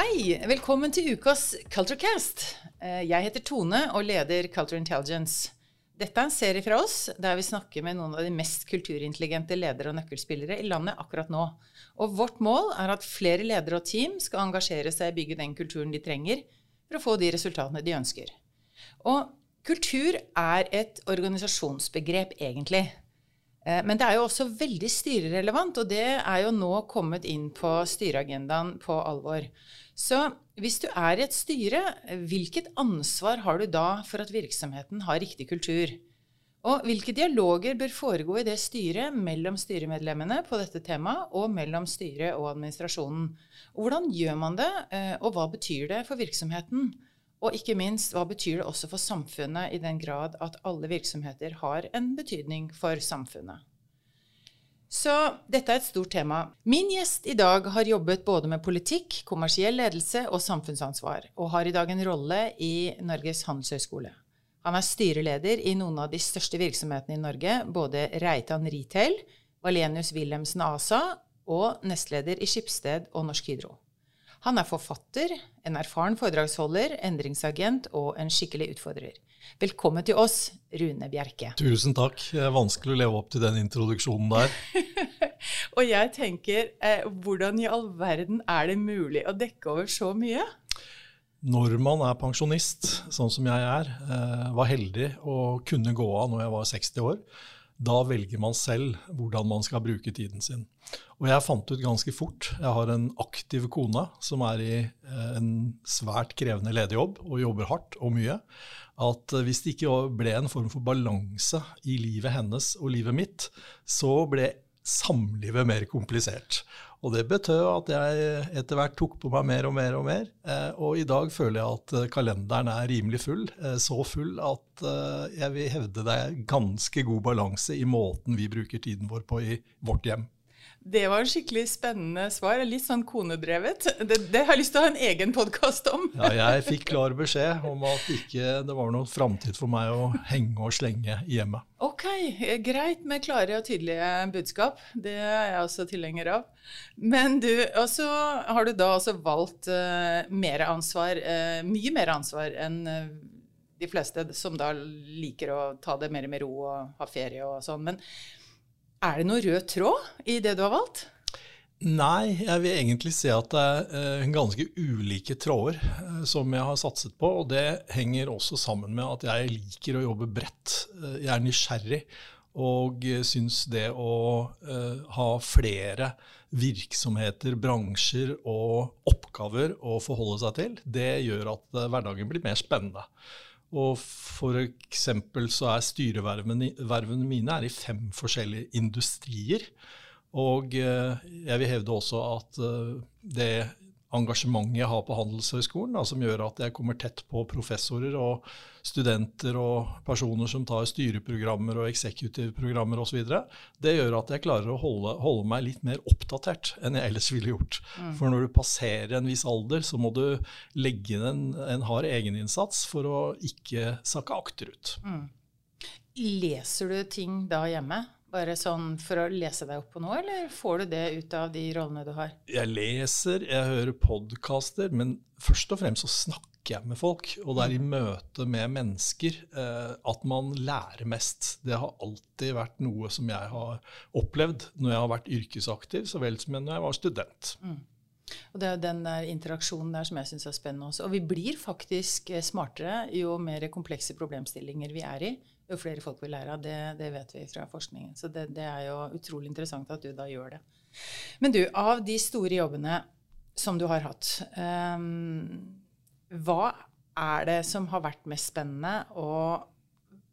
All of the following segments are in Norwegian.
Hei! Velkommen til ukas Culturecast. Eh, Jeg heter Tone og leder Culture Intelligence. Dette er en serie fra oss der vi snakker med noen av de mest kulturintelligente ledere og nøkkelspillere i landet akkurat nå. Og vårt mål er at flere ledere og team skal engasjere seg i å bygge den kulturen de trenger for å få de resultatene de ønsker. Og kultur er et organisasjonsbegrep, egentlig. Eh, Men det er jo også veldig styrerelevant, og det er jo nå kommet inn på styreagendaen på alvor. Så hvis du er i et styre, hvilket ansvar har du da for at virksomheten har riktig kultur? Og hvilke dialoger bør foregå i det styret mellom styremedlemmene på dette temaet, og mellom styret og administrasjonen? Hvordan gjør man det, eh, og hva betyr det for virksomheten? Og ikke minst, hva betyr det også for samfunnet, i den grad at alle virksomheter har en betydning for samfunnet? Så dette er et stort tema. Min gjest i dag har jobbet både med politikk, kommersiell ledelse og samfunnsansvar, og har i dag en rolle i Norges handelshøyskole. Han er styreleder i noen av de største virksomhetene i Norge, både Reitan Retail, Valenius Wilhelmsen ASA og nestleder i Skipsted og Norsk Hydro. Han er forfatter, en erfaren foredragsholder, endringsagent og en skikkelig utfordrer. Velkommen til oss, Rune Bjerke. Tusen takk. Det er vanskelig å leve opp til den introduksjonen der. Og jeg tenker, eh, hvordan i all verden er det mulig å dekke over så mye? Når man er pensjonist, sånn som jeg er, eh, var heldig å kunne gå av når jeg var 60 år, da velger man selv hvordan man skal bruke tiden sin. Og jeg fant ut ganske fort, jeg har en aktiv kone som er i eh, en svært krevende lederjobb og jobber hardt og mye, at eh, hvis det ikke ble en form for balanse i livet hennes og livet mitt, så ble samlivet mer komplisert. Og det betød at jeg etter hvert tok på meg mer og mer og mer. Eh, og i dag føler jeg at eh, kalenderen er rimelig full. Eh, så full at eh, jeg vil hevde det er ganske god balanse i måten vi bruker tiden vår på i vårt hjem. Det var en skikkelig spennende svar. Litt sånn konedrevet. Det, det har jeg lyst til å ha en egen podkast om. Ja, jeg fikk klar beskjed om at ikke det var noen framtid for meg å henge og slenge i hjemmet. Ok, greit med klare og tydelige budskap. Det er jeg også tilhenger av. Men du, også har du da også valgt uh, mer ansvar, uh, mye mer ansvar enn uh, de fleste som da liker å ta det mer med ro og ha ferie og sånn. Men er det noe rød tråd i det du har valgt? Nei, jeg vil egentlig si at det er eh, ganske ulike tråder eh, som jeg har satset på. Og det henger også sammen med at jeg liker å jobbe bredt. Eh, jeg er nysgjerrig og syns det å ha flere virksomheter, bransjer og oppgaver å forholde seg til, det gjør at hverdagen blir mer spennende. Og eksempel så er styrevervene mine er i fem forskjellige industrier. Og jeg vil hevde også at det engasjementet jeg har på Handelshøyskolen, da, som gjør at jeg kommer tett på professorer og studenter og personer som tar styreprogrammer og executive-programmer osv., det gjør at jeg klarer å holde, holde, meg litt mer oppdatert enn jeg ellers ville gjort. Mm. For når du passerer en viss alder, så må du legge inn en, en hard egeninnsats for å ikke sakke akterut. Mm. Leser du ting da hjemme? Bare sånn for å lese deg opp på noe, eller får du det ut av de rollene du har? Jeg leser, jeg hører podkaster, men først og fremst så snakker jeg med folk. Og det er i møte med mennesker eh, at man lærer mest. Det har alltid vært noe som jeg har opplevd når jeg har vært yrkesaktiv, så vel som når jeg var student. Mm. Og Det er den der interaksjonen der som jeg syns er spennende også. Og vi blir faktisk smartere jo mer komplekse problemstillinger vi er i jo flere folk vil lære av. Det, det vet vi fra forskningen. Så det, det, er jo utrolig interessant at du da gjør det. Men du, av de store jobbene som du har hatt, um, hva er det som har vært mest spennende og,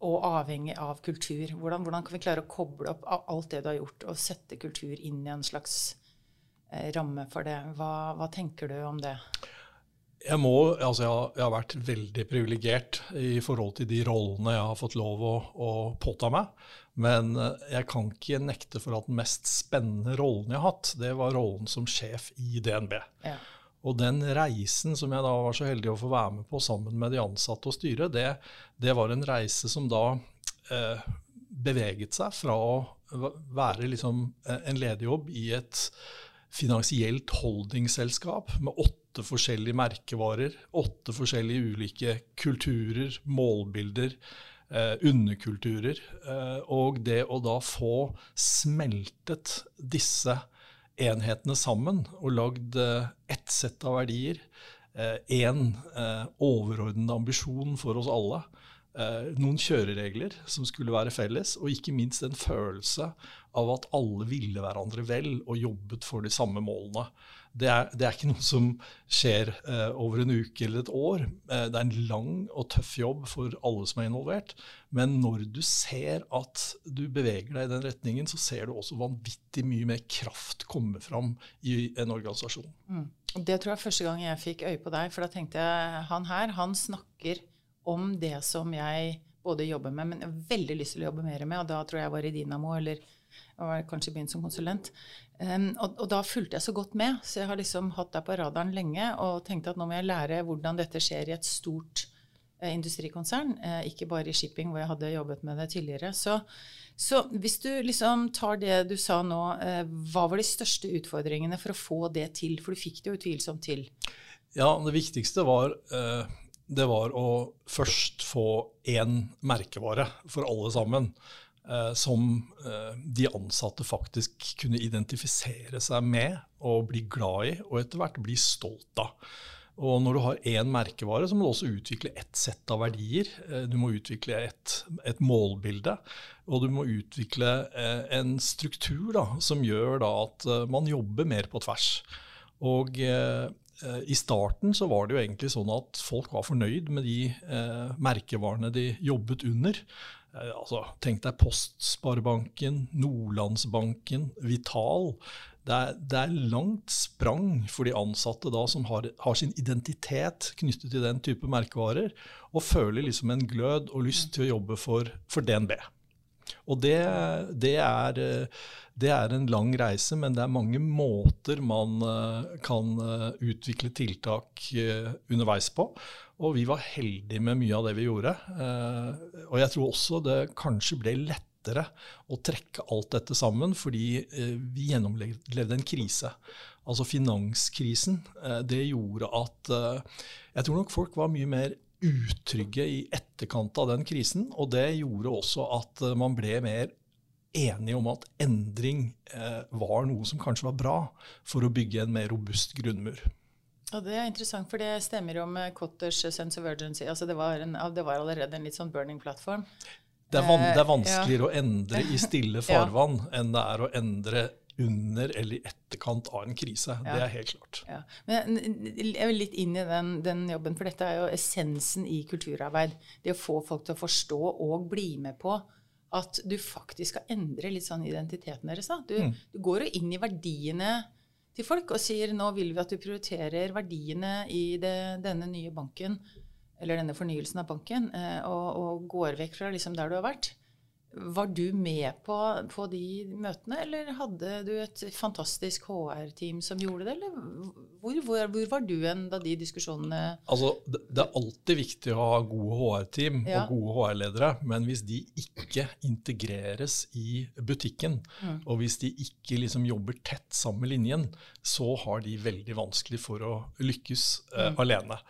og avhengig av kultur? Hvordan, hvordan, kan vi klare å koble opp alt det du har gjort, og sette kultur inn i en slags eh, ramme for det? Hva, hva tenker du om det? Jeg, må, altså jeg, har, jeg har vært veldig privilegert i forhold til de rollene jeg har fått lov å, å, påta meg. Men eh, jeg kan ikke nekte for at den mest spennende rollen jeg har hatt, det var rollen som sjef i DNB. Ja. Og den reisen som jeg da var så heldig å få være med på sammen med de ansatte og styret, det, det var en reise som da eh, beveget seg fra å være liksom en lederjobb i et finansielt holdingselskap med åtte forskjellige merkevarer, åtte forskjellige ulike kulturer, målbilder, eh, underkulturer. Eh, og det å da få smeltet disse enhetene sammen og lagd eh, ett sett av verdier, én eh, eh, overordnet ambisjon for oss alle, eh, noen kjøreregler som skulle være felles, og ikke minst en følelse av at alle ville hverandre vel og jobbet for de samme målene det er, det er, ikke noe som skjer eh, over en uke eller et år. Eh, det er en lang og tøff jobb for alle som er involvert. Men når du ser at du beveger deg i den retningen, så ser du også vanvittig mye mer kraft komme fram i en organisasjon. Mm. Det tror jeg første gang jeg fikk øye på deg. For da tenkte jeg han her, han snakker om det som jeg både jobber med, men jeg har veldig lyst til å jobbe mer med. Og da tror jeg jeg var i Dynamo eller var kanskje begynt som konsulent. Um, og, og, da fulgte jeg så godt med. Så jeg har liksom hatt deg på radaren lenge og tenkte at nå må jeg lære hvordan dette skjer i et stort uh, industrikonsern, uh, ikke bare i shipping, hvor jeg hadde jobbet med det tidligere. Så, så hvis du liksom tar det du sa nå, uh, hva var de største utfordringene for å få det til? For du fikk det jo utvilsomt til. Ja, det viktigste var det var å først få én merkevare for alle sammen. Eh, som eh, de ansatte faktisk kunne identifisere seg med og bli glad i, og etter hvert bli stolt av. Og når du har én merkevare, så må du også utvikle ett sett av verdier. Eh, du må utvikle et, et målbilde, og du må utvikle en struktur da, som gjør da, at man jobber mer på tvers. Og eh, i starten så var det jo egentlig sånn at folk var fornøyd med de eh, merkevarene de jobbet under. Eh, altså, tenk deg Postsparebanken, Nordlandsbanken, Vital. Det er, det er, langt sprang for de ansatte da som har, har, sin identitet knyttet til den type merkevarer, og føler liksom en glød og lyst til å jobbe for, for DNB. Og det, det, er, det, er, en lang reise, men det er mange måter man eh, kan eh, utvikle tiltak underveis på. Og vi var heldige med mye av det vi gjorde. Eh, og jeg tror også det kanskje ble lettere å trekke alt dette sammen, fordi eh, vi gjennomlevde en krise. Altså finanskrisen. Eh, det gjorde at jeg tror nok folk var mye mer utrygge i etterkant av den krisen. Og det gjorde også at man ble mer enige om at endring var noe som kanskje var bra for å bygge en mer robust grunnmur. Ja, Det er interessant, for det stemmer jo med Cotters Sense of Urgency. Altså det, var en, det var allerede en litt sånn burning plattform. Det er, van, det er eh, vanskeligere ja. å endre i stille farvann ja. enn det er å endre under eller i etterkant av en krise. Ja. Det er helt klart. Ja. Men jeg vil litt inn i den, den, jobben, for dette er jo essensen i kulturarbeid. Det å få folk til å forstå og bli med på at du faktisk skal endre litt sånn identiteten deres. Du, mm. du går jo inn i verdiene til folk og sier nå vil vi at du prioriterer verdiene i det, denne nye banken, eller denne fornyelsen av banken, eh, og, og går vekk fra liksom der du har vært. Var du med på, på, de møtene, eller hadde du et fantastisk HR-team som gjorde det? Eller hvor, hvor, hvor, var du hen da de diskusjonene Altså, det, er alltid viktig å ha gode HR-team ja. og gode HR-ledere, men hvis de ikke integreres i butikken, mm. og hvis de ikke liksom jobber tett sammen med linjen, så har de veldig vanskelig for å lykkes eh, mm. alene.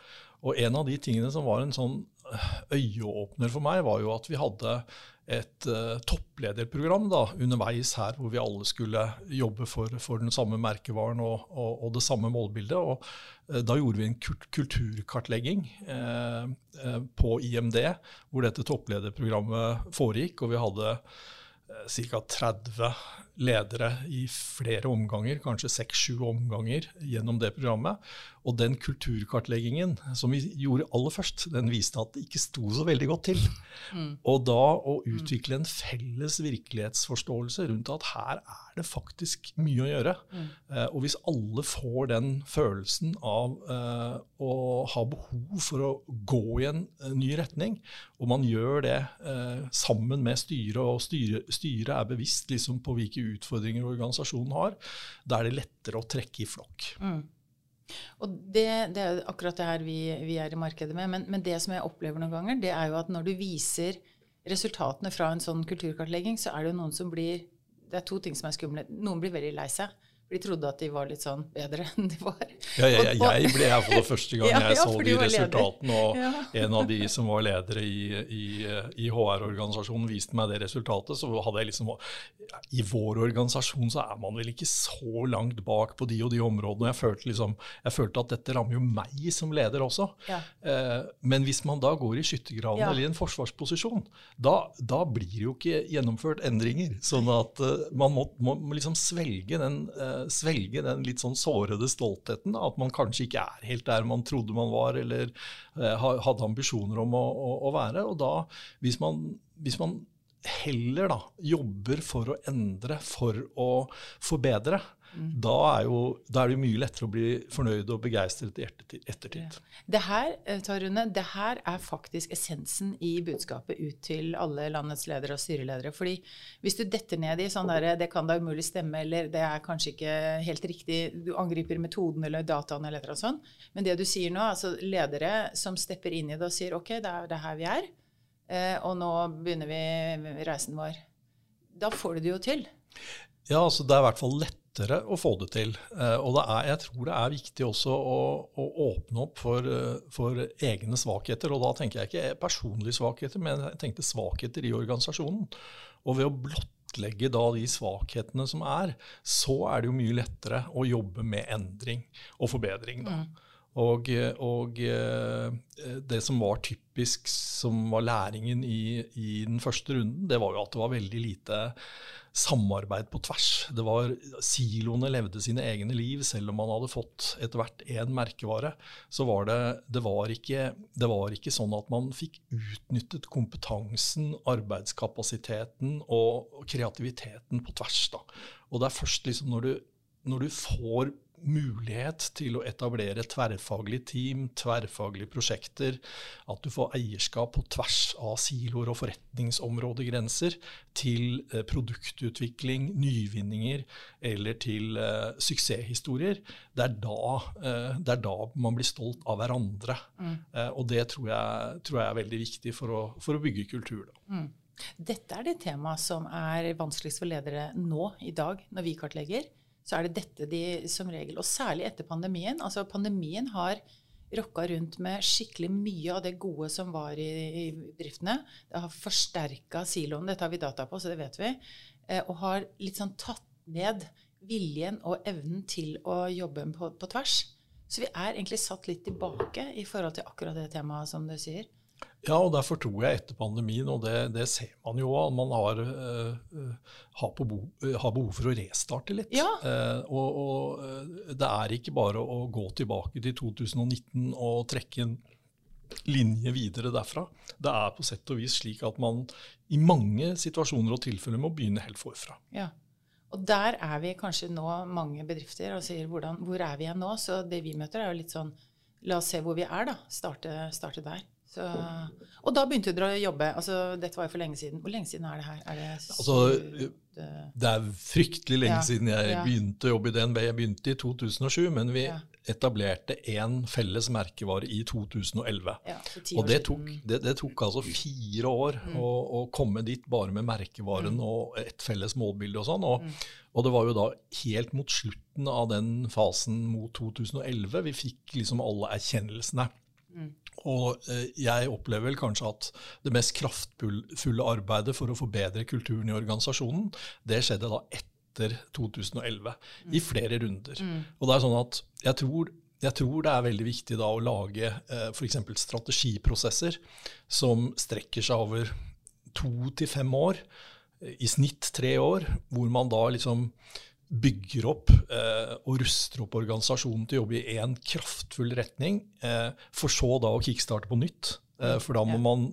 Og en av de tingene som var en sånn eh, øyeåpner for meg, var jo at vi hadde et uh, topplederprogram da, underveis her, hvor vi alle skulle jobbe for, for den samme merkevaren og, og, og, det samme målbildet. Og uh, da gjorde vi en kulturkartlegging uh, på IMD, hvor dette topplederprogrammet foregikk. Og vi hadde ca. 30 ledere i flere omganger, kanskje seks-sju omganger gjennom det programmet. Og den kulturkartleggingen som vi gjorde aller først, den viste at det ikke sto så veldig godt til. Mm. Og da å utvikle en felles virkelighetsforståelse rundt at her er det faktisk mye å gjøre. Mm. Eh, og hvis alle får den følelsen av eh, å ha behov for å gå i en uh, ny retning, og man gjør det eh, sammen med styret, og styret, styre er bevisst liksom, på hvilke utfordringer organisasjonen har, da er det lettere å trekke i flokk. Mm. Og det, det, er akkurat det her vi, vi er i markedet med. Men, men, det som jeg opplever noen ganger, det er jo at når du viser resultatene fra en sånn kulturkartlegging, så er det jo noen som blir Det er to ting som er skumle. Noen blir veldig lei seg. For de trodde at de var litt sånn bedre enn de var. Ja, jeg, jeg ble her for det første gang Ja, jeg så de resultatene. Og Ja. en av de som var ledere i, i, i HR-organisasjonen, viste meg det resultatet. Så hadde jeg liksom I vår organisasjon så er man vel ikke så langt bak på de og de områdene. Jeg følte, liksom, jeg følte at dette rammer jo meg som leder også. Ja. Eh, men hvis man da går i skyttergraven eller i en forsvarsposisjon, da, da blir det jo ikke gjennomført endringer. Sånn at uh, man må, må, liksom svelge den, eh, svelge den litt sånn sårede stoltheten. At man kanskje ikke er helt der man trodde man var, eller eh, hadde ambisjoner om å, å, å være. Og da, hvis man, hvis man heller da jobber for å endre, for å forbedre, da, er jo, da er det jo mye lettere å bli fornøyd og begeistret i ettertid. Ja. Det her, eh, Tarune, det her er faktisk essensen i budskapet ut til alle landets ledere og styreledere. Fordi hvis du detter ned i sånn derre 'det kan da umulig stemme', eller 'det er kanskje ikke helt riktig', du angriper metoden eller dataen eller noe sånt. Men det du sier nå, altså ledere som stepper inn i det og sier 'ok, det er, det er her vi er', eh, og nå begynner vi reisen vår. Da får du det jo til. Ja, altså det er i hvert fall lettere å få det til. Eh, og det er, jeg tror det er viktig også å, å åpne opp for, eh, for egne svakheter. Og da tenker jeg ikke personlige svakheter, men jeg tenkte svakheter i organisasjonen. Og ved å blottlegge da de svakhetene som er, så er det jo mye lettere å jobbe med endring og forbedring. da. Og, og eh, det som var typisk, som var læringen i, i den første runden, det var jo at det var veldig lite samarbeid på tvers. Det var, siloene levde sine egne liv, selv om man hadde fått etter hvert én merkevare. Så var det, det, var ikke, det var ikke sånn at man fikk utnyttet kompetansen, arbeidskapasiteten og kreativiteten på tvers. Da. Og det er først liksom når du, når du får mulighet til å etablere tverrfaglige team, tverrfaglige prosjekter, at du får eierskap på tvers av siloer og forretningsområdegrenser til eh, produktutvikling, nyvinninger eller til uh, suksesshistorier. Det er, da, uh, det er da man blir stolt av hverandre. Eh, og det tror jeg, tror jeg er veldig viktig for å, for å bygge kultur. Da. Dette er det temaet som er vanskeligst for ledere nå i dag, når vi kartlegger. Så er det dette de som regel, og særlig etter pandemien. Altså pandemien har rokka rundt med skikkelig mye av det gode som var i, i bedriftene. Det har forsterka siloen, dette har vi data på, så det vet vi. Eh, og har litt sånn tatt ned viljen og evnen til å jobbe på, på tvers. Så vi er egentlig satt litt tilbake i forhold til akkurat det temaet som du sier. Ja, og derfor tror jeg etter pandemien, og det, det ser man jo at man har, uh, har, behov, har, behov for å restarte litt. Ja. Uh, og, og det er ikke bare å gå tilbake til 2019 og trekke en linje videre derfra. Det er på sett og vis slik at man i mange situasjoner og tilfeller må begynne helt forfra. Ja. Og der er vi kanskje nå mange bedrifter og sier hvordan, hvor er vi igjen nå? Så det vi møter er jo litt sånn la oss se hvor vi er, da. Starte, starte der. Så, og da begynte dere å jobbe. altså Dette var jo for lenge siden. Hvor lenge siden er det her? Er det Altså, Det er fryktelig lenge Ja, siden jeg ja. begynte å jobbe i DNB. Jeg begynte i 2007, men vi Ja. etablerte én felles merkevare i 2011. ja, Og det tok, det, det tok altså fire år Mm. å, å komme dit bare med merkevaren og et felles målbilde og sånn. Og, Mm. og det var jo da helt mot slutten av den fasen mot 2011 vi fikk liksom alle erkjennelsene. Mm. Og eh, jeg opplever vel kanskje at det mest kraftfulle arbeidet for å forbedre kulturen i organisasjonen, det skjedde da etter 2011, i flere runder. Og det er sånn at jeg tror jeg tror det er veldig viktig da å lage eh, f.eks. strategiprosesser som strekker seg over to til fem år, eh, i snitt tre år, hvor man da liksom bygger opp eh, og ruster opp organisasjonen til å jobbe i én kraftfull retning, eh, for så da å kickstarte på nytt. Eh, for da må man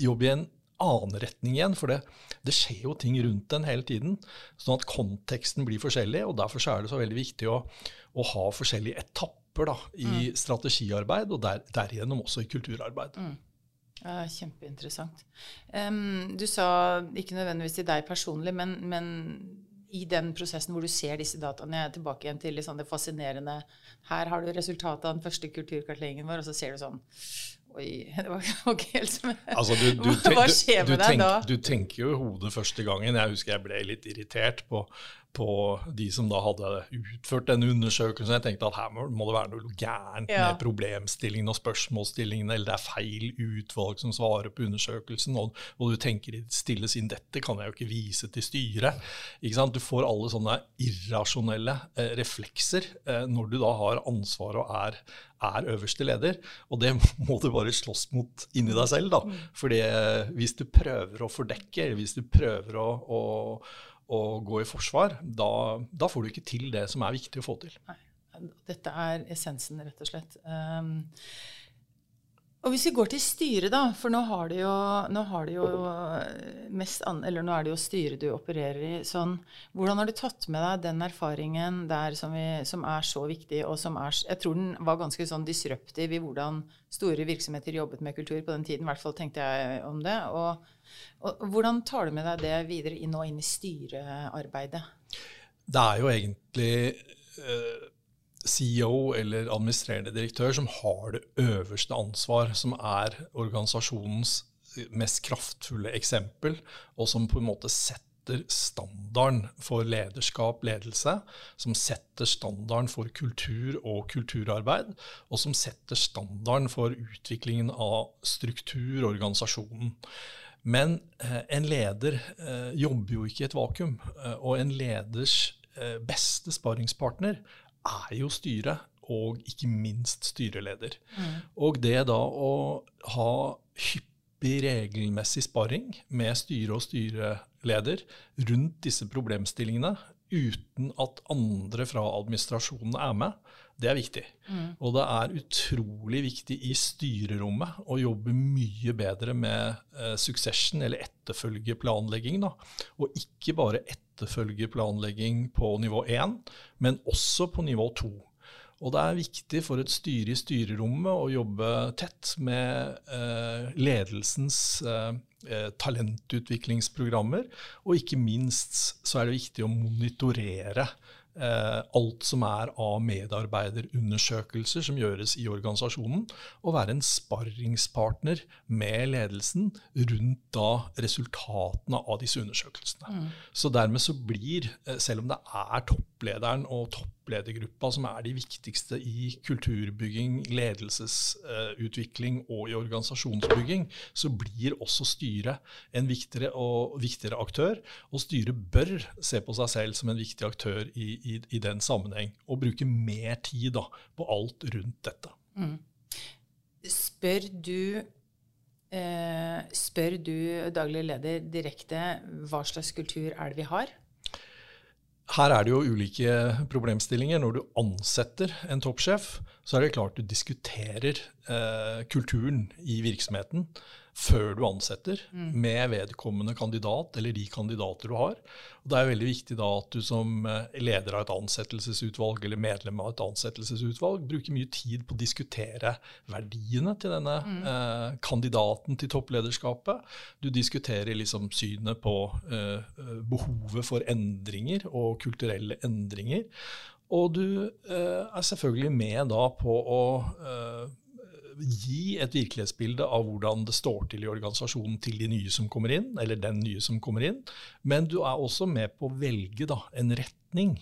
jobbe i en annen retning igjen, for det, det skjer jo ting rundt den hele tiden. Sånn at konteksten blir forskjellig, og derfor så er det så veldig viktig å, å ha forskjellige etapper da, i strategiarbeid, og der, derigjennom også i kulturarbeid. Ja, kjempeinteressant. Um, du sa ikke nødvendigvis til deg personlig, men, men i den prosessen hvor du ser disse dataene Jeg er tilbake igjen til liksom det fascinerende Her har du resultatet av den første kulturkartleggingen vår, og så ser du sånn Oi, det var ikke helt som Altså, du, du, Hva du, skjer med deg da? du tenker jo i hodet første gangen. Jeg husker jeg ble litt irritert på, på de som da hadde utført denne undersøkelsen. Jeg tenkte at her må, det være noe gærent ja. med problemstillingen og spørsmålsstillingene, eller det er feil utvalg som svarer på undersøkelsen, og, og du tenker stilles inn dette kan jeg jo ikke vise til styret. Du får alle sånne irrasjonelle eh, reflekser eh, når du da har ansvar og er, er, øverste leder. Og det må du bare slåss mot inni deg selv. da. Mm. Fordi eh, hvis du prøver å fordekke, eller hvis du prøver å, å å gå i forsvar, da, da, får du ikke til det som er viktig å få til. Nei, dette er essensen, rett og slett. Um, og hvis vi går til styret, da, for nå har det jo, nå har det jo mest an, eller nå er det jo styret du opererer i. sånn, Hvordan har du tatt med deg den erfaringen der som, vi, som er så viktig, og som er Jeg tror den var ganske sånn disruptiv i hvordan store virksomheter jobbet med kultur på den tiden. I hvert fall tenkte jeg om det. Og, og hvordan tar du med deg det videre inn og inn i styrearbeidet? Det er jo egentlig øh, CEO eller administrerende direktør som har det øverste ansvar, som er organisasjonens mest kraftfulle eksempel, og som på en måte setter standarden for lederskap, ledelse, som setter standarden for kultur og kulturarbeid, og som setter standarden for utviklingen av struktur, og organisasjonen. Men eh, en leder eh, jobber jo ikke i et vakuum, eh, og en leders eh, beste sparringspartner er jo styret, og ikke minst styreleder. Mm. Og det da å ha hyppig, regelmessig sparring med styre og styreleder rundt disse problemstillingene, uten at andre fra administrasjonen er med, det er viktig. Mm. Og det er utrolig viktig i styrerommet å jobbe mye bedre med eh, succession, eller etterfølgeplanlegging. Da. Og ikke bare etterfølgeplanlegging på nivå 1, men også på nivå 2. Og det er viktig for et styre i styrerommet å jobbe tett med eh, ledelsens eh, eh talentutviklingsprogrammer, og ikke minst så er det viktig å monitorere alt som er av medarbeiderundersøkelser som gjøres i organisasjonen, og være en sparringspartner med ledelsen rundt da resultatene av disse undersøkelsene. Mm. Så dermed så blir, eh, selv om det er topplederen og toppledergruppa som er de viktigste i kulturbygging, ledelsesutvikling og i organisasjonsbygging, så blir også styret en viktigere og viktigere aktør. Og styret bør se på seg selv som en viktig aktør i, i, i den sammenheng, og bruke mer tid da, på alt rundt dette. Mm. Spør du eh, spør du daglig leder direkte hva slags kultur er det vi har? Her er det jo ulike problemstillinger. Når du ansetter en toppsjef, så er det klart du diskuterer eh, kulturen i virksomheten før du ansetter mm. med vedkommende kandidat eller de kandidater du har. Og det er veldig viktig da at du som eh, leder av et ansettelsesutvalg eller medlem av et ansettelsesutvalg bruker mye tid på å diskutere verdiene til denne mm. eh, kandidaten til topplederskapet. Du diskuterer liksom synet på eh, behovet for endringer og kulturelle endringer. Og du eh, er selvfølgelig med da på å eh, gi et virkelighetsbilde av hvordan det står til i organisasjonen til de nye som kommer inn, eller den nye som kommer inn. Men du er også med på å velge da, en retning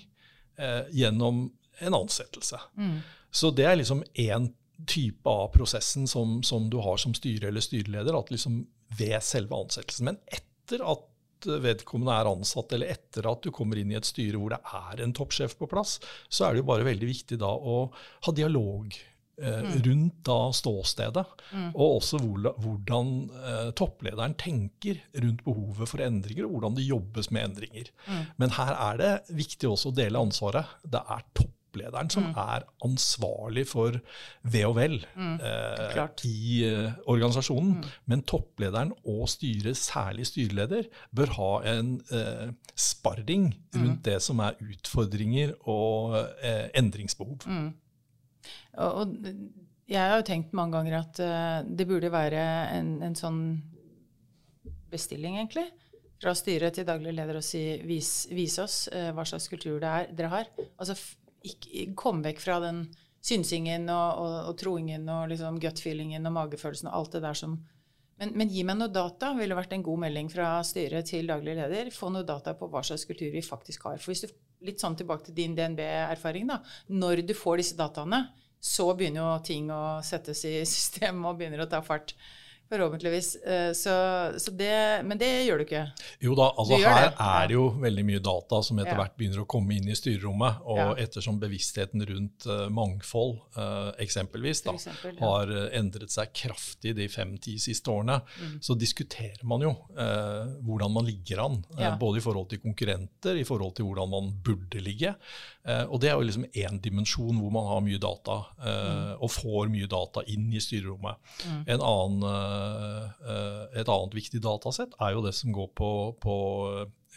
eh, gjennom en ansettelse. Mm. Så det er liksom én type av prosessen som, som, du har som styre eller styreleder, at liksom ved selve ansettelsen. Men etter at vedkommende er ansatt, eller etter at du kommer inn i et styre hvor det er en toppsjef på plass, så er det jo bare veldig viktig da å ha dialog. Rundt da ståstedet, mm. og også hvordan eh, topplederen tenker rundt behovet for endringer, og hvordan det jobbes med endringer. Mm. Men her er det viktig også å dele ansvaret. Det er topplederen som mm. er ansvarlig for ve og vel mm. eh, i eh, organisasjonen. Mm. Men topplederen og styret, særlig styreleder, bør ha en eh, sparring rundt det som er utfordringer og eh, endringsbehov. Og, jeg har jo tenkt mange ganger at uh, det burde være en, en, sånn bestilling, egentlig, fra styret til daglig leder og si vis, vis oss uh, hva slags kultur det er dere har. Altså ikke, kom vekk fra den synsingen og, og, og troingen og liksom gut-feelingen og magefølelsen og alt det der som Men, men, gi meg noe data, ville vært en god melding fra styret til daglig leder. Få noe data på hva slags kultur vi faktisk har. For hvis du, Litt sånn tilbake til din DNB-erfaring. da, Når du får disse dataene, så begynner jo ting å settes i system og begynner å ta fart. Forhåpentligvis. Eh, så, så det, men det gjør du ikke? Jo da, altså her det. er det jo veldig mye data som etter ja. hvert begynner å komme inn i styrerommet. Og ja. ettersom bevisstheten rundt uh, mangfold uh, eksempelvis da, eksempel, ja. har endret seg kraftig de fem-ti siste årene, mm. så diskuterer man jo uh, hvordan man ligger an. både i forhold til konkurrenter, i forhold til hvordan man burde ligge. Og det er jo liksom én dimensjon hvor man har mye data, mm. og får mye data inn i styrerommet. Mm. En annen Eh, et annet viktig datasett er jo det som går på, på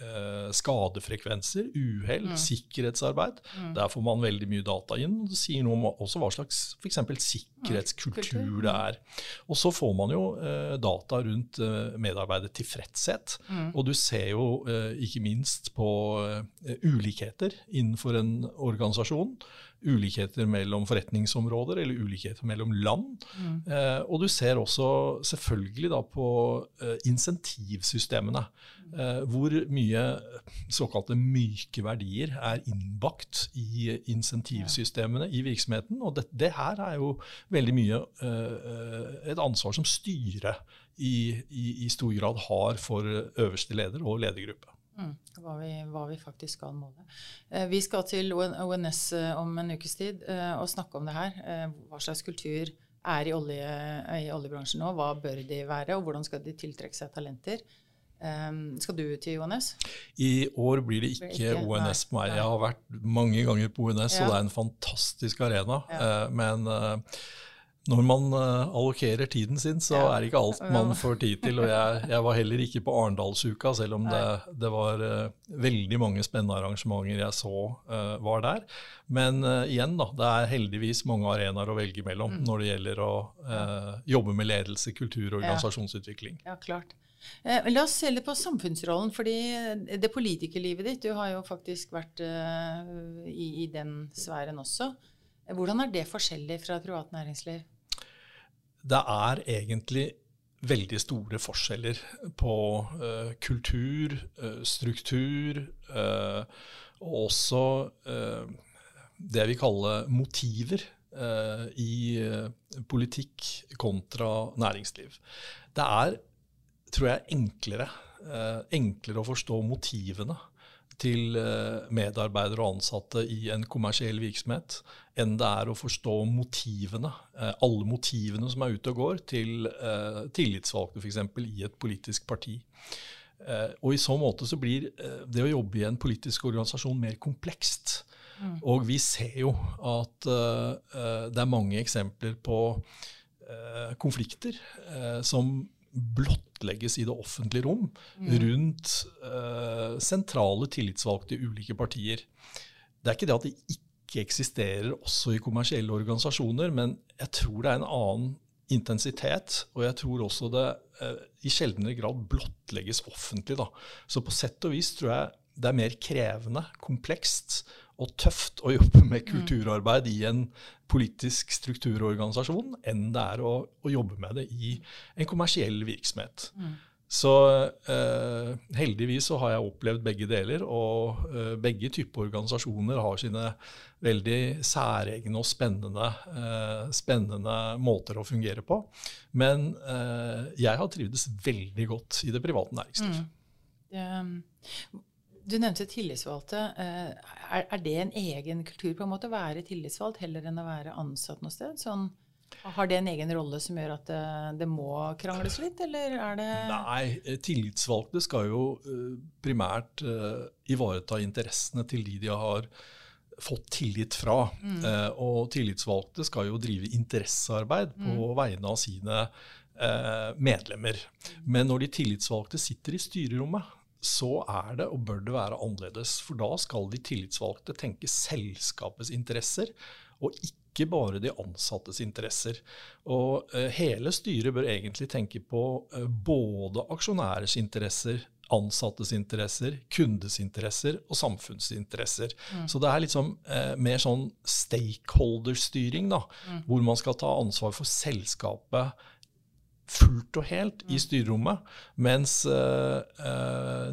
eh, skadefrekvenser, uhell, mm. sikkerhetsarbeid. Mm. Der får man veldig mye data inn. og Det sier noe om også hva slags for sikkerhetskultur det er. Og så får man jo eh, data rundt eh, medarbeidertilfredshet. Mm. Og du ser jo eh, ikke minst på eh, ulikheter innenfor en organisasjon ulikheter mellom forretningsområder eller ulikheter mellom land. Mm. Eh, og du ser også selvfølgelig da på eh, insentivsystemene. Eh, hvor mye såkalte myke verdier er innbakt i insentivsystemene i virksomheten. Og det, det her er jo veldig mye eh, et ansvar som styret i, i, i stor grad har for øverste leder og ledergruppe. Mm, hva, vi, hva, vi, faktisk skal måle. Eh, vi skal til ONS eh, om en ukes tid eh, og snakke om det her. Eh, hva slags kultur er i, olje, i, oljebransjen nå? Hva bør de være, og hvordan skal de tiltrekke seg talenter? Eh, skal du til ONS? I år blir det ikke, ikke ONS på meg. Jeg har vært mange ganger på ONS, ja. og det er en fantastisk arena. Ja. Eh, men når man uh, allokerer tiden sin, så er det ikke alt man får tid til. Og jeg, jeg var heller ikke på Arendalsuka, selv om det, det var uh, veldig mange spennende arrangementer jeg så uh, var der. Men igjen, da, det er heldigvis mange arenaer å velge mellom mm. når det gjelder å jobbe med ledelse, kultur og organisasjonsutvikling. Ja, klart. La oss se litt på samfunnsrollen. fordi det politikerlivet ditt, du har jo faktisk vært i, i den sfæren også. Hvordan er det forskjellig fra privat næringsliv? Det er egentlig veldig store forskjeller på uh, kultur, uh, struktur, uh, og også det vi kaller motiver i politikk kontra næringsliv. Det er, tror jeg, enklere, enklere å forstå motivene til eh, medarbeidere og ansatte i en kommersiell virksomhet enn det er å forstå motivene, eh, alle motivene som er ute og går, til eh, tillitsvalgte f.eks. i et politisk parti. Og I så måte så blir det å jobbe i en politisk organisasjon mer komplekst. Mm. Og vi ser jo at det er mange eksempler på konflikter som blottlegges i det offentlige rom mm. rundt uh, sentrale tillitsvalgte i ulike partier. Det er ikke det at det ikke eksisterer også i kommersielle organisasjoner, men jeg tror det er en annen intensitet, og jeg tror også det uh, i sjeldnere grad blottlegges offentlig. Da. Så på sett og vis tror jeg det er mer krevende, komplekst og tøft å jobbe med mm. kulturarbeid i en politisk strukturorganisasjon enn det er å, å jobbe med det i en kommersiell virksomhet. Mm. Så eh, heldigvis så har jeg opplevd begge deler, og eh, begge typer organisasjoner har sine veldig særegne og spennende, eh, spennende måter å fungere på. Men eh, jeg har trivdes veldig godt i det private næringsliv. Mm. Det, du nevnte tillitsvalgte. Eh, er, er, det en egen kultur på en måte å være tillitsvalgt heller enn å være ansatt noe sted? Sånn, har det en egen rolle som gjør at det, det, må krangles litt, eller er det Nei, eh, tillitsvalgte skal jo primært ivareta interessene til de de har fått tillit fra. Mm. Og tillitsvalgte skal jo drive interessearbeid på mm. vegne av sine medlemmer. Men når de tillitsvalgte sitter i styrerommet, så er det og bør det være annerledes. For da skal de tillitsvalgte tenke selskapets interesser, og ikke bare de ansattes interesser. Og uh, hele styret bør egentlig tenke på uh, både aksjonærers interesser, ansattes interesser, kundes interesser og samfunnsinteresser. Mm. Så det er liksom eh, mer sånn stakeholder-styring, da, mm. hvor man skal ta ansvar for selskapet fullt og helt i styrerommet, mens uh,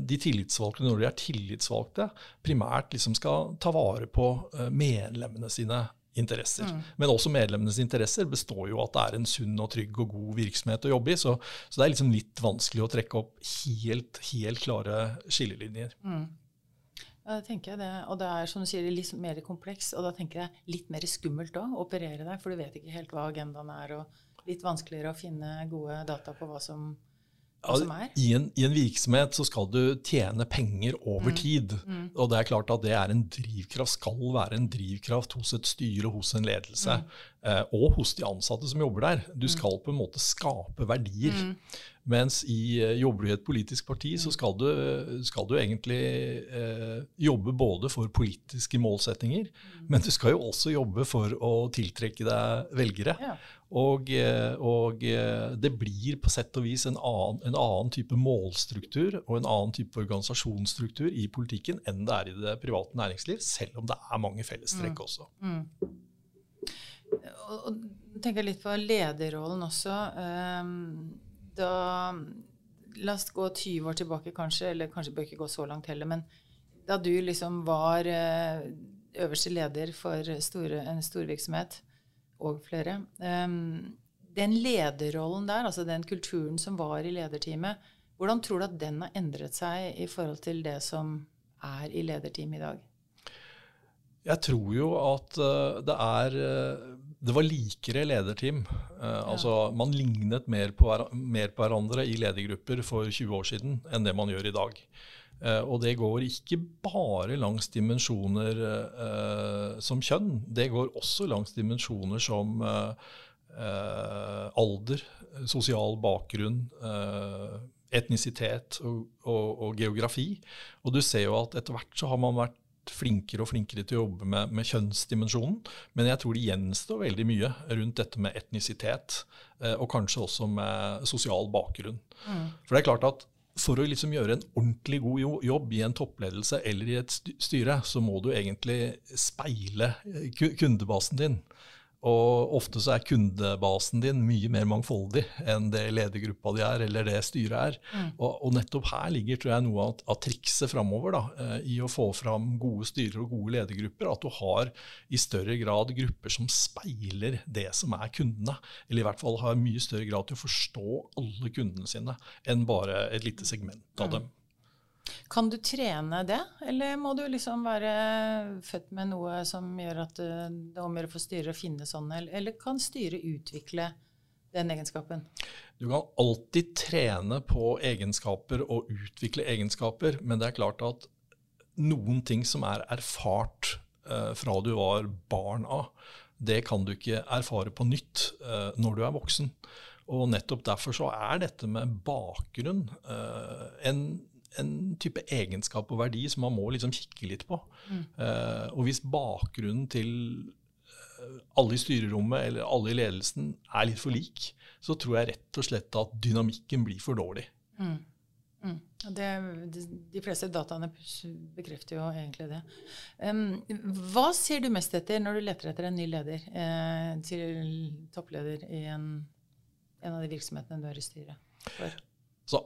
de tillitsvalgte, når de er tillitsvalgte, primært liksom skal ta vare på uh, medlemmene sine interesser. Mm. Men også medlemmenes interesser består jo at det er en sunn og trygg og god virksomhet å jobbe i. Så, så det er liksom litt vanskelig å trekke opp helt, helt klare skillelinjer. Mm. Ja, det tenker jeg det. Og det er som du sier, litt mer kompleks. Og da tenker jeg litt mer skummelt òg å operere der, for du vet ikke helt hva agendaen er. Og litt vanskeligere å finne gode data på hva som i en, I en, virksomhet så skal du tjene penger over mm. tid. Mm. Og det er klart at det er en drivkraft, skal være en drivkraft hos et styre, hos en ledelse. Mm. Eh, og hos de ansatte som jobber der. Du mm. skal på en måte skape verdier. Mm. Mens i, uh, jobber du i et politisk parti, så skal du, skal du egentlig eh, jobbe både for politiske målsettinger, men du skal jo også jobbe for å tiltrekke deg velgere. Ja. Og, uh, og det blir på sett og vis en annen, en annen, type målstruktur og en annen type organisasjonsstruktur i politikken enn det er i det private næringsliv, selv om det er mange fellestrekk mm. også. Mm. Og, tenker litt på lederrollen også. Um, da La oss gå 20 år tilbake, kanskje. Eller kanskje bør ikke gå så langt heller. Men da du liksom var eh, øverste leder for store, en storvirksomhet, og flere um, Den lederrollen der, altså den kulturen som var i lederteamet, hvordan tror du at den har endret seg i forhold til det som er i lederteamet i dag? Jeg tror jo at uh, det er uh, det var likere lederteam. Uh, altså, man lignet mer på, mer på, hverandre i ledergrupper for 20 år siden enn det man gjør i dag. Uh, og det går ikke bare langs dimensjoner uh, som kjønn. Det går også langs dimensjoner som alder, sosial bakgrunn, etnisitet og, og, og, geografi. Og du ser jo at etter hvert så har man vært flinkere og flinkere til å jobbe med, med, kjønnsdimensjonen. Men jeg tror det gjenstår veldig mye rundt dette med etnisitet, eh, og kanskje også med sosial bakgrunn. Mm. For det er klart at for å liksom gjøre en ordentlig god jobb i en toppledelse eller i et styre, så må du egentlig speile kundebasen din. Og ofte så er kundebasen din mye mer mangfoldig enn det ledergruppa di er, eller det styret er. Mm. Og, og, nettopp her ligger tror jeg, noe av, av trikset framover eh, i å få fram gode styrer og gode ledergrupper. At du har i større grad grupper som speiler det som er kundene. Eller i hvert fall har mye større grad til å forstå alle kundene sine enn bare et lite segment av mm. Kan du trene det, eller må du liksom være født med noe som gjør at det er om å få styret å finne sånn, eller kan styret utvikle den egenskapen? Du kan alltid trene på egenskaper og utvikle egenskaper, men det er klart at noen ting som er erfart eh, fra du var barn av, det kan du ikke erfare på nytt eh, når du er voksen. Og nettopp derfor så er dette med bakgrunn eh, en en type egenskap og verdi som man må liksom kikke litt på. Mm. Uh, og hvis bakgrunnen til uh, alle i styrerommet eller alle i ledelsen er litt for lik, så tror jeg rett og slett at dynamikken blir for dårlig. Mm. Mm. Det, de, de, fleste dataene bekrefter jo egentlig det. Um, hva ser du mest etter når du leter etter en ny leder, eh, til toppleder i en, en, av de virksomhetene du er i styret for? Så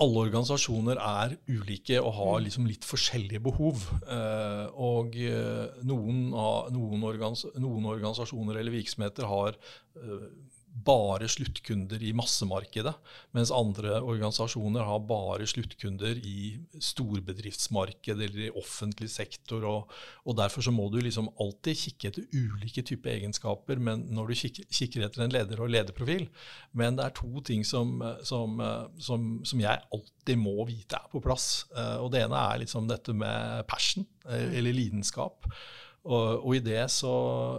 alle organisasjoner er ulike og har mm. liksom litt forskjellige behov. Eh, og eh, noen, noen, organis noen, organisasjoner eller virksomheter har eh, bare sluttkunder i massemarkedet, mens andre organisasjoner har bare sluttkunder i storbedriftsmarked eller i offentlig sektor. Og, og Derfor så må du liksom alltid kikke etter ulike typer egenskaper men når du kikker, kikker, etter en leder og lederprofil. Men det er to ting som, som, som, som jeg alltid må vite er på plass. Eh, og Det ene er liksom dette med passion, eh, eller lidenskap. Og, og i det så,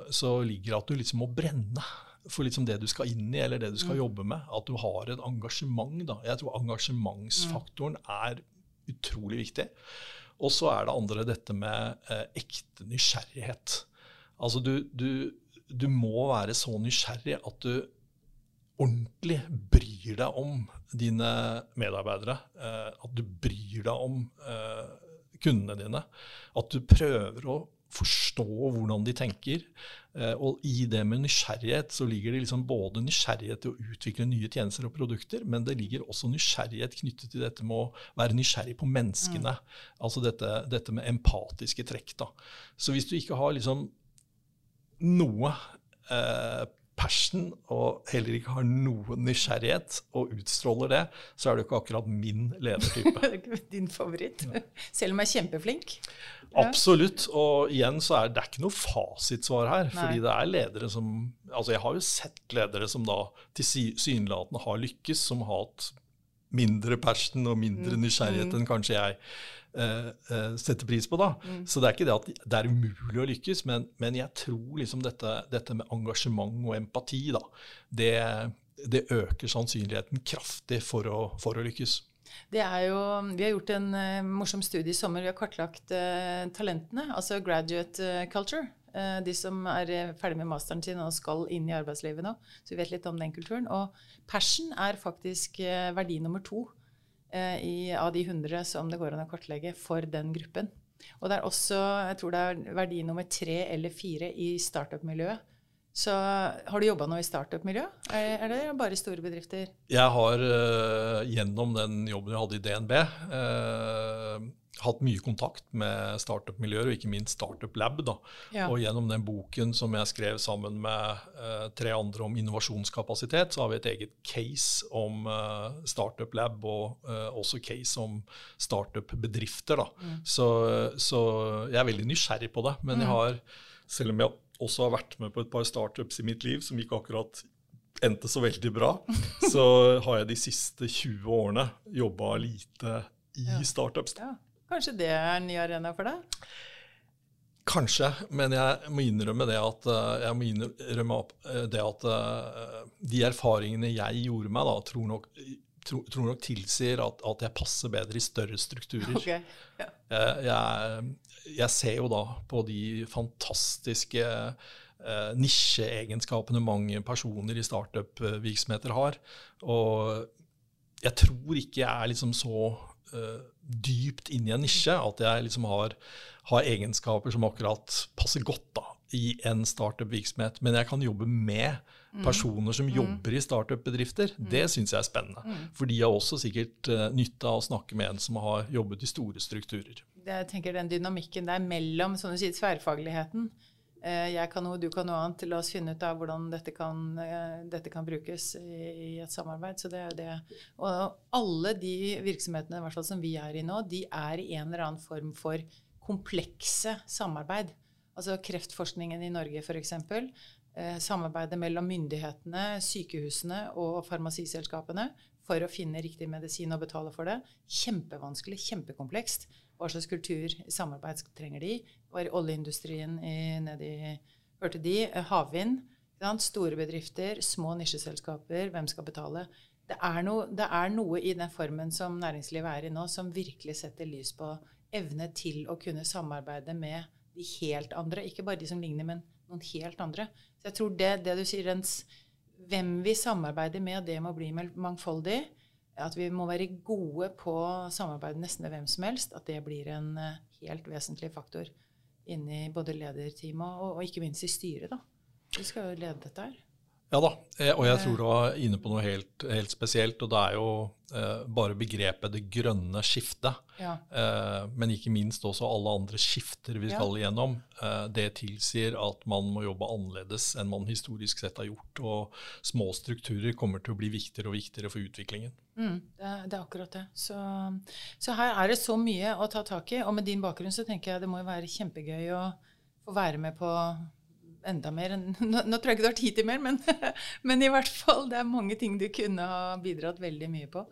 så ligger det at du liksom må brenne for liksom det du skal inn i, eller det du skal mm. jobbe med. At du har et engasjement. Da. Jeg tror engasjementsfaktoren mm. er utrolig viktig. Og så er det andre dette med eh, ekte nysgjerrighet. Altså du, du, du, må være så nysgjerrig at du ordentlig bryr deg om dine medarbeidere. Eh, at du bryr deg om eh, kundene dine. At du prøver å forstå hvordan de tenker. Eh, og i det med nysgjerrighet så ligger det liksom både nysgjerrighet til å utvikle nye tjenester og produkter, men det ligger også nysgjerrighet knyttet til dette med å være nysgjerrig på menneskene. Mm. Altså dette, dette, med empatiske trekk. da. Så hvis du ikke har liksom noe eh, passion og heller ikke har noen nysgjerrighet og utstråler det, så er du ikke akkurat min ledertype. Din favoritt? Selv om jeg er kjempeflink? Absolutt. Og igjen så er det ikke noe fasitsvar her. Nei. fordi det er ledere som Altså jeg har jo sett ledere som da tilsynelatende har lykkes, som har hatt mindre passion og mindre mm. nysgjerrighet mm. enn kanskje jeg uh, setter pris på. da. Mm. Så det er ikke det at det er umulig å lykkes, men, men jeg tror liksom dette, dette, med engasjement og empati, da, det, det øker sannsynligheten kraftig for å, for å, lykkes. Det er jo, Vi har gjort en uh, morsom studie i sommer. Vi har kartlagt uh, talentene, altså graduate culture. De som er ferdig med masteren sin og skal inn i arbeidslivet nå. Så vi vet litt om den kulturen. Og passion er faktisk verdi nummer to Eh, i, av de 100 som det går an å kartlegge for den gruppen. Og det er også jeg tror det er verdi nummer tre eller fire i startup-miljøet. Så har du jobba nå i startup-miljø, er, er, det bare store bedrifter? Jeg har uh, gjennom den jobben jeg hadde i DNB, eh, hatt mye kontakt med startup-miljøer, og ikke minst Startup Lab. Da. Ja. Og gjennom den boken som jeg skrev sammen med uh, tre andre om innovasjonskapasitet, så har vi et eget case om Startup Lab, og også case om startup-bedrifter. Mm. Så, så, jeg er veldig nysgjerrig på det. Men mm. jeg har, selv om jeg også har vært med på et par startups i mitt liv som ikke akkurat endte så veldig bra, så har jeg de siste 20 årene jobba lite i ja. startups. Ja. Kanskje det er en ny arena for deg? Kanskje, men jeg må innrømme det at, eh, innrømme eh, det at eh, de erfaringene jeg gjorde meg, da, tror nok, tror, tror nok tilsier at, at, jeg passer bedre i større strukturer. Okay. Ja. Jeg, jeg, ser jo da på de fantastiske eh, nisjeegenskapene mange personer i startup-virksomheter har. Og jeg tror ikke jeg er liksom så eh, dypt inn i en nisje. At jeg liksom har, har, egenskaper som akkurat passer godt da, i en startup-virksomhet. Men jeg kan jobbe med mm. personer som mm. jobber i startup-bedrifter. Mm. Det syns jeg er spennende. Mm. For de har også sikkert uh, nytte av å snakke med en som har jobbet i store strukturer. Jeg tenker Den dynamikken der mellom du sier, tverrfagligheten Eh, jeg kan noe, du kan noe annet. til å finne ut av hvordan dette kan, eh, dette kan brukes i, et samarbeid. Så det er det. Og alle de virksomhetene hvert fall som vi er i nå, de er i en eller annen form for komplekse samarbeid. Altså kreftforskningen i Norge f.eks. Eh, samarbeidet mellom myndighetene, sykehusene og farmasiselskapene for å finne riktig medisin og betale for det. Kjempevanskelig, kjempekomplekst. Hva slags kultur, samarbeid trenger de? Var oljeindustrien nedi Hørte de? Eh, havvind. Store bedrifter, små nisjeselskaper. Hvem skal betale? Det er, noe, det er, noe, i den formen som næringslivet er i nå, som virkelig setter lys på evne til å kunne samarbeide med de helt andre. Ikke bare de som ligner, men noen helt andre. Så jeg tror det, det du sier, Rens, hvem vi samarbeider med, det må bli mangfoldig at vi må være gode på samarbeid nesten med hvem som helst, at det blir en eh, helt vesentlig faktor inni både lederteamet og, og, ikke minst i styret. da. Vi skal jo lede dette her. Ja da, eh, og jeg tror du var inne på noe helt, helt spesielt. Og det er jo eh, bare begrepet 'det grønne skiftet', ja. eh, men ikke minst også alle andre skifter vi skal ja. igjennom. Eh, det tilsier at man må jobbe annerledes enn man historisk sett har gjort. Og små strukturer kommer til å bli viktigere og viktigere for utviklingen. Mm, det, er, det, er akkurat det. Så, så, her er det så mye å ta tak i. Og med din bakgrunn så tenker jeg det må jo være kjempegøy å få være med på enda mer enn Nå, nå tror jeg ikke du har tid til mer, men, men, i hvert fall det er mange ting du kunne ha bidratt veldig mye på.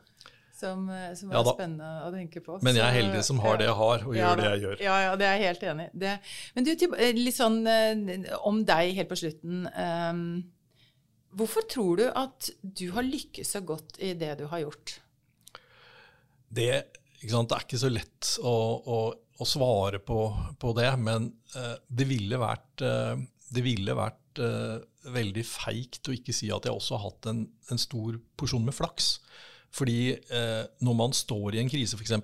Som, som er ja, spennende å tenke på. Men jeg er heldig som har det jeg har, og ja, gjør det jeg gjør. Ja, ja, det er jeg helt enig i. Men du, eh, litt sånn eh, om deg helt på slutten. Um, hvorfor tror du at du har lykkes så godt i det du har gjort? Det, det er ikke så lett å, å, å svare på, på, det, men uh, det ville vært uh, det ville vært uh, veldig feigt å ikke si at jeg også har hatt en, en stor porsjon med flaks. Fordi uh, når man står i en krise, f.eks.,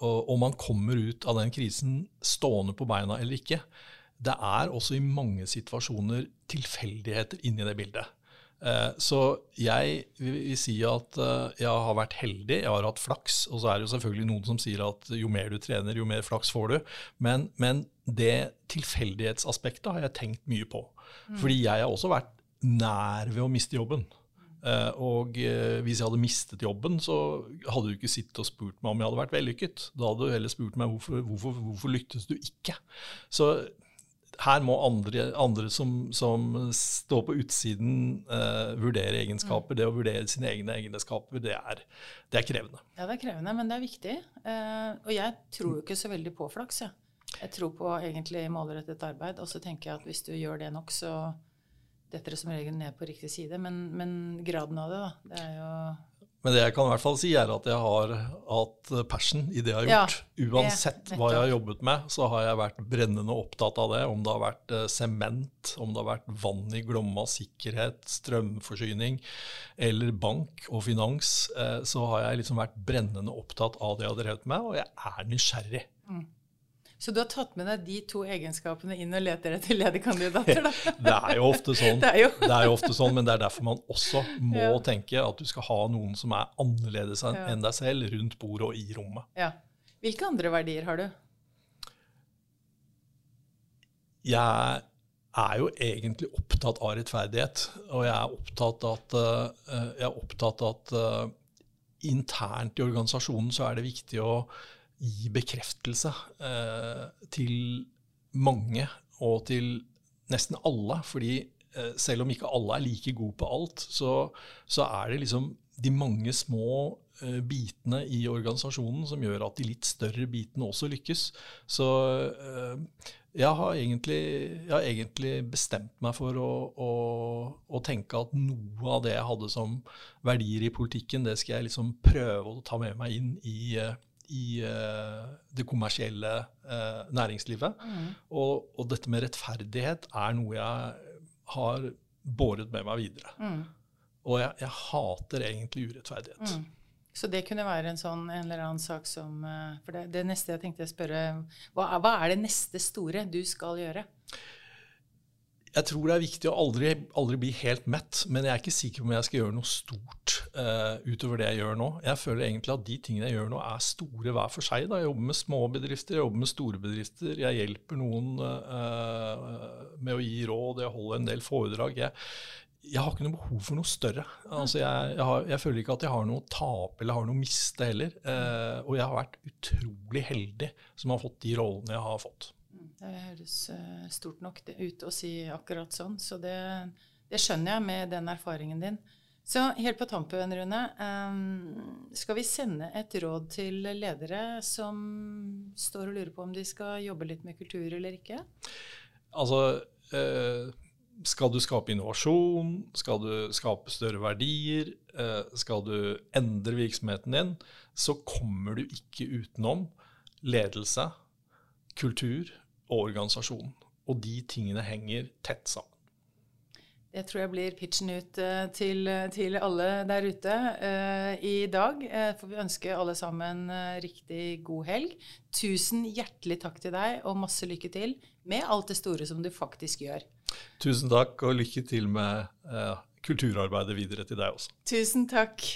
og man kommer ut av den krisen stående på beina eller ikke. Det er også i mange situasjoner tilfeldigheter inni det bildet. Eh, så jeg vil si at eh, jeg har vært heldig, jeg har hatt flaks. Og så er det jo selvfølgelig noen som sier at jo mer du trener, jo mer flaks får du. Men, men det tilfeldighetsaspektet har jeg tenkt mye på. Mm. Fordi jeg har også vært nær ved å miste jobben. Uh, og uh, hvis jeg hadde mistet jobben, så hadde du ikke sittet og spurt meg om jeg hadde vært vellykket. Da hadde du heller spurt meg hvorfor, hvorfor, hvorfor lyktes du ikke. Så her må andre, andre som, som, står på utsiden, uh, vurdere egenskaper. Mm. Det å vurdere sine egne egenskaper, det er, det er, krevende. Ja, det er krevende, men det er viktig. Uh, og jeg tror jo ikke så veldig på flaks. Ja. Jeg tror på egentlig målrettet arbeid. Og så tenker jeg at hvis du gjør det nok, så detter det som regel ned på riktig side. Men, men graden av det, da, det er jo men det jeg kan i hvert fall si, er at jeg har hatt passion i det jeg har gjort. Ja, Uansett hva jeg har jobbet med, så har jeg vært brennende opptatt av det. Om det har vært eh, sement, om det har vært vann i Glomma, sikkerhet, strømforsyning eller bank og finans, eh, så har jeg liksom vært brennende opptatt av det jeg har drevet med, og jeg er nysgjerrig. Mm. Så du har tatt med deg de to egenskapene inn og leter etter lederkandidater, da? det er jo ofte sånn. Det er jo. det er jo ofte sånn, Men det er derfor man også må ja. tenke at du skal ha noen som er annerledes enn ja. deg selv, rundt bordet og i rommet. Ja. Hvilke andre verdier har du? Jeg er jo egentlig opptatt av rettferdighet. Og jeg er opptatt av at, uh, jeg er opptatt av at uh, internt i organisasjonen så er det viktig å gi bekreftelse eh, til mange og til nesten alle. fordi eh, selv om ikke alle er like gode på alt, så, så er det liksom de mange små eh, bitene i organisasjonen som gjør at de litt større bitene også lykkes. Så eh, jeg har, egentlig, jeg har, egentlig, bestemt meg for å, å, å, tenke at noe av det jeg hadde som verdier i politikken, det skal jeg liksom prøve å ta med meg inn i, uh, i uh, det kommersielle uh, næringslivet. Mm. Og, og, dette med rettferdighet er noe jeg har båret med meg videre. Mm. Og jeg, jeg, hater egentlig urettferdighet. Mm. Så det kunne være en sånn en eller annen sak som uh, For det, det, neste jeg tenkte å spørre hva, hva er det neste store du skal gjøre? Jeg tror det er viktig å aldri, aldri, bli helt mett, men jeg er ikke sikker på om jeg skal gjøre noe stort uh, utover det jeg gjør nå. Jeg føler egentlig at de tingene jeg gjør nå, er store hver for seg. Da. Jeg jobber med små bedrifter, jeg jobber med store bedrifter. Jeg hjelper noen uh, med å gi råd, jeg holder en del foredrag. Jeg, jeg har ikke noe behov for noe større. Altså jeg, jeg, har, jeg, føler ikke at jeg har noe å tape eller har noe å miste heller. Uh, og jeg har vært utrolig heldig som har fått de rollene jeg har fått. Det høres eh, stort nok ut å si akkurat sånn, så det, det skjønner jeg med den erfaringen din. Så helt på tampen, Rune, um, skal vi sende et råd til ledere som står og lurer på om de skal jobbe litt med kultur eller ikke? Altså, uh, skal du skape innovasjon, skal du skape større verdier, skal du endre virksomheten din, så kommer du ikke utenom ledelse, kultur og organisasjonen. Og de tingene henger tett sammen. Det tror jeg blir pitchen ut uh, til, til, alle der ute uh, i dag. Uh, får vi ønske alle sammen riktig god helg. Tusen hjertelig takk til deg, og masse lykke til med alt det store som du faktisk gjør. Tusen takk, og lykke til med kulturarbeidet videre til deg også. Tusen takk.